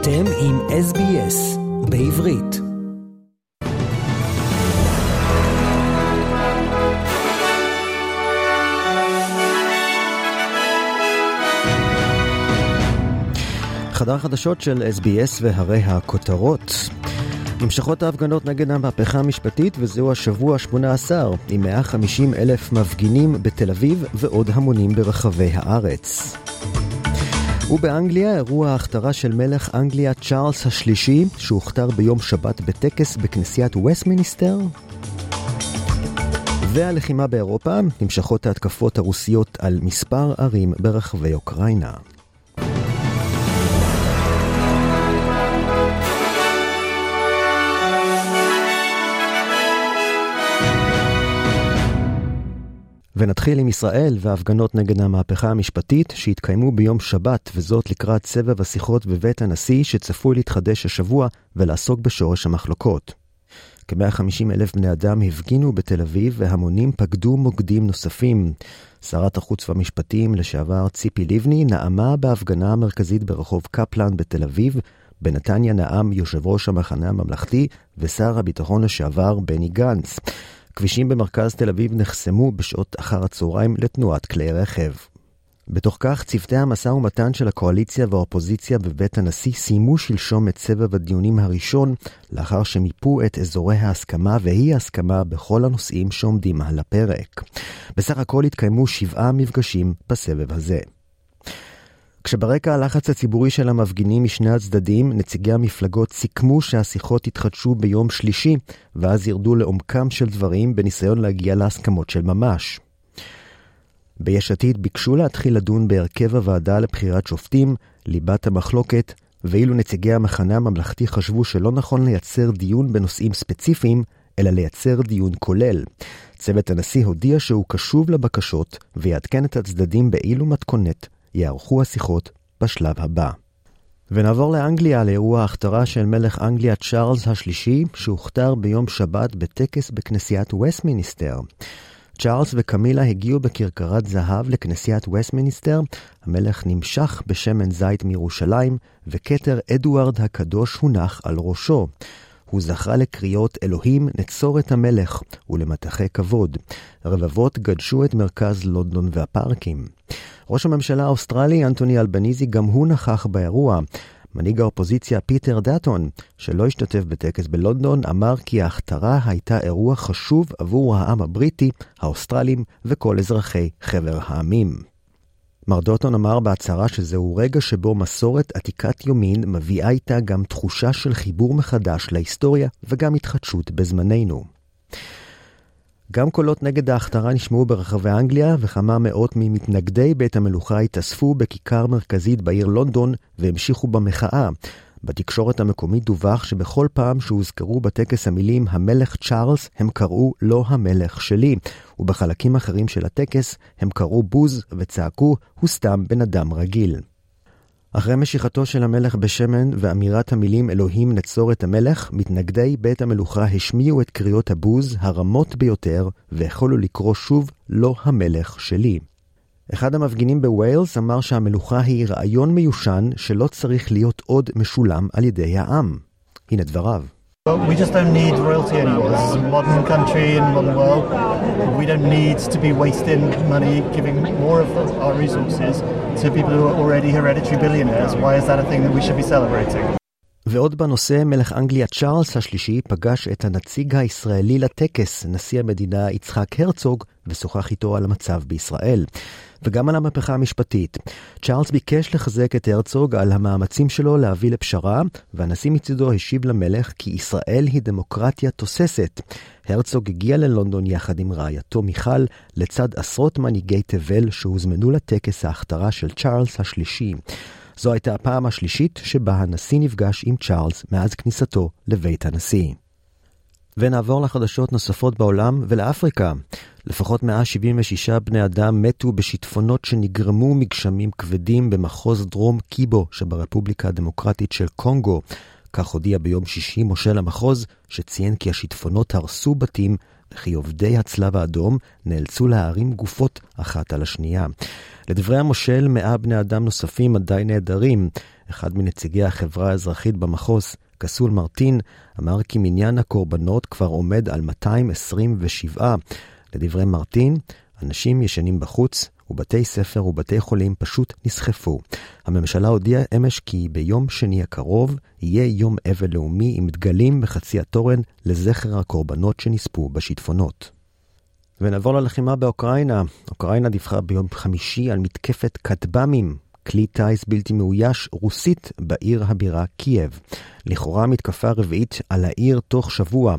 אתם עם SBS בעברית. חדר חדשות של SBS והרי הכותרות. נמשכות ההפגנות נגד המהפכה המשפטית וזהו השבוע ה-18 עם 150 אלף מפגינים בתל אביב ועוד המונים ברחבי הארץ. ובאנגליה אירוע ההכתרה של מלך אנגליה צ'ארלס השלישי שהוכתר ביום שבת בטקס בכנסיית וסטמיניסטר. והלחימה באירופה נמשכות ההתקפות הרוסיות על מספר ערים ברחבי אוקראינה. ונתחיל עם ישראל וההפגנות נגד המהפכה המשפטית שהתקיימו ביום שבת, וזאת לקראת סבב השיחות בבית הנשיא שצפוי להתחדש השבוע ולעסוק בשורש המחלוקות. כ-150 אלף בני אדם הפגינו בתל אביב והמונים פקדו מוקדים נוספים. שרת החוץ והמשפטים לשעבר ציפי לבני נאמה בהפגנה המרכזית ברחוב קפלן בתל אביב, בנתניה נאם יושב ראש המחנה הממלכתי ושר הביטחון לשעבר בני גנץ. כבישים במרכז תל אביב נחסמו בשעות אחר הצהריים לתנועת כלי רכב. בתוך כך, צוותי המשא ומתן של הקואליציה והאופוזיציה בבית הנשיא סיימו שלשום את סבב הדיונים הראשון, לאחר שמיפו את אזורי ההסכמה והאי הסכמה בכל הנושאים שעומדים על הפרק. בסך הכל התקיימו שבעה מפגשים בסבב הזה. כשברקע הלחץ הציבורי של המפגינים משני הצדדים, נציגי המפלגות סיכמו שהשיחות יתחדשו ביום שלישי, ואז ירדו לעומקם של דברים בניסיון להגיע להסכמות של ממש. ביש עתיד ביקשו להתחיל לדון בהרכב הוועדה לבחירת שופטים, ליבת המחלוקת, ואילו נציגי המחנה הממלכתי חשבו שלא נכון לייצר דיון בנושאים ספציפיים, אלא לייצר דיון כולל. צוות הנשיא הודיע שהוא קשוב לבקשות ויעדכן את הצדדים באילו מתכונת יערכו השיחות בשלב הבא. ונעבור לאנגליה לאירוע ההכתרה של מלך אנגליה צ'ארלס השלישי, שהוכתר ביום שבת בטקס בכנסיית וסטמיניסטר. צ'ארלס וקמילה הגיעו בכרכרת זהב לכנסיית וסטמיניסטר, המלך נמשך בשמן זית מירושלים, וכתר אדוארד הקדוש הונח על ראשו. הוא זכה לקריאות אלוהים נצור את המלך ולמטחי כבוד. רבבות גדשו את מרכז לונדון והפארקים. ראש הממשלה האוסטרלי אנטוני אלבניזי גם הוא נכח באירוע. מנהיג האופוזיציה פיטר דאטון, שלא השתתף בטקס בלונדון, אמר כי ההכתרה הייתה אירוע חשוב עבור העם הבריטי, האוסטרלים וכל אזרחי חבר העמים. מר דאטון אמר בהצהרה שזהו רגע שבו מסורת עתיקת יומין מביאה איתה גם תחושה של חיבור מחדש להיסטוריה וגם התחדשות בזמננו. גם קולות נגד ההכתרה נשמעו ברחבי אנגליה, וכמה מאות ממתנגדי בית המלוכה התאספו בכיכר מרכזית בעיר לונדון והמשיכו במחאה. בתקשורת המקומית דווח שבכל פעם שהוזכרו בטקס המילים המלך צ'ארלס, הם קראו לא המלך שלי, ובחלקים אחרים של הטקס הם קראו בוז וצעקו, הוא סתם בן אדם רגיל. אחרי משיכתו של המלך בשמן ואמירת המילים אלוהים נצור את המלך, מתנגדי בית המלוכה השמיעו את קריאות הבוז הרמות ביותר, והחלו לקרוא שוב לא המלך שלי. אחד המפגינים בווילס אמר שהמלוכה היא רעיון מיושן שלא צריך להיות עוד משולם על ידי העם. הנה דבריו. We just don't need royalty anymore. This is a modern country and modern world. We don't need to be wasting money giving more of our resources to people who are already hereditary billionaires. Why is that a thing that we should be celebrating? ועוד בנושא, מלך אנגליה צ'ארלס השלישי פגש את הנציג הישראלי לטקס, נשיא המדינה יצחק הרצוג, ושוחח איתו על המצב בישראל. וגם על המהפכה המשפטית. צ'ארלס ביקש לחזק את הרצוג על המאמצים שלו להביא לפשרה, והנשיא מצידו השיב למלך כי ישראל היא דמוקרטיה תוססת. הרצוג הגיע ללונדון יחד עם רעייתו מיכל, לצד עשרות מנהיגי תבל שהוזמנו לטקס ההכתרה של צ'ארלס השלישי. זו הייתה הפעם השלישית שבה הנשיא נפגש עם צ'ארלס מאז כניסתו לבית הנשיא. ונעבור לחדשות נוספות בעולם ולאפריקה. לפחות 176 בני אדם מתו בשיטפונות שנגרמו מגשמים כבדים במחוז דרום קיבו שברפובליקה הדמוקרטית של קונגו. כך הודיע ביום שישי מושל המחוז, שציין כי השיטפונות הרסו בתים וכי עובדי הצלב האדום נאלצו להרים גופות אחת על השנייה. לדברי המושל, מאה בני אדם נוספים עדיין נעדרים. אחד מנציגי החברה האזרחית במחוז, קסול מרטין, אמר כי מניין הקורבנות כבר עומד על 227. לדברי מרטין, אנשים ישנים בחוץ, ובתי ספר ובתי חולים פשוט נסחפו. הממשלה הודיעה אמש כי ביום שני הקרוב יהיה יום אבל לאומי עם דגלים בחצי התורן לזכר הקורבנות שנספו בשיטפונות. ונעבור ללחימה באוקראינה. אוקראינה דיווחה ביום חמישי על מתקפת כטב"מים כלי טיס בלתי מאויש רוסית בעיר הבירה קייב. לכאורה מתקפה רביעית על העיר תוך שבוע.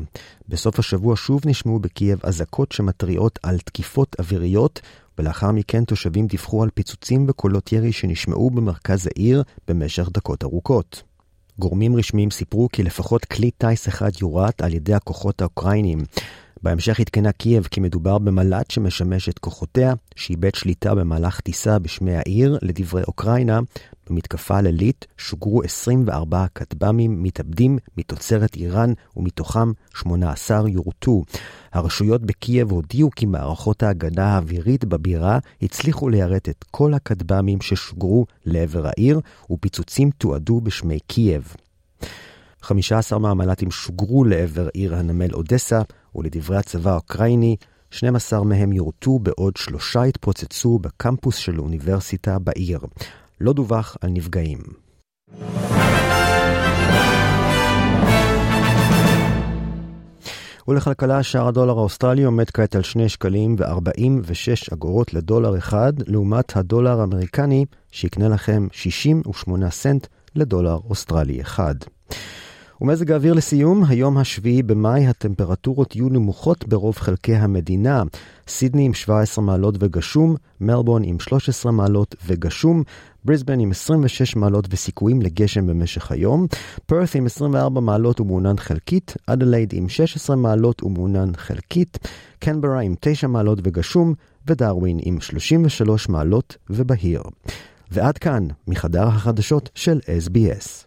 בסוף השבוע שוב נשמעו בקייב אזעקות שמתריעות על תקיפות אוויריות, ולאחר מכן תושבים דיווחו על פיצוצים וקולות ירי שנשמעו במרכז העיר במשך דקות ארוכות. גורמים רשמיים סיפרו כי לפחות כלי טיס אחד יורט על ידי הכוחות האוקראינים. בהמשך עדכנה קייב כי מדובר במל"ט שמשמש את כוחותיה, שאיבד שליטה במהלך טיסה בשמי העיר, לדברי אוקראינה. במתקפה לילית שוגרו 24 כטב"מים מתאבדים מתוצרת איראן, ומתוכם 18 יורטו. הרשויות בקייב הודיעו כי מערכות ההגנה האווירית בבירה הצליחו ליירט את כל הכטב"מים ששוגרו לעבר העיר, ופיצוצים תועדו בשמי קייב. 15 מהמל"טים שוגרו לעבר עיר הנמל אודסה, ולדברי הצבא האוקראיני, 12 מהם יורטו בעוד שלושה התפוצצו בקמפוס של אוניברסיטה בעיר. לא דווח על נפגעים. ולכלכלה שער הדולר האוסטרלי עומד כעת על 2 שקלים ו-46 אגורות לדולר אחד, לעומת הדולר האמריקני שיקנה לכם 68 סנט לדולר אוסטרלי אחד. ומזג האוויר לסיום, היום השביעי במאי הטמפרטורות יהיו נמוכות ברוב חלקי המדינה. סידני עם 17 מעלות וגשום, מלבורן עם 13 מעלות וגשום, בריסבן עם 26 מעלות וסיכויים לגשם במשך היום, פרת עם 24 מעלות ומעונן חלקית, אדלייד עם 16 מעלות ומעונן חלקית, קנברה עם 9 מעלות וגשום, ודרווין עם 33 מעלות ובהיר. ועד כאן, מחדר החדשות של SBS.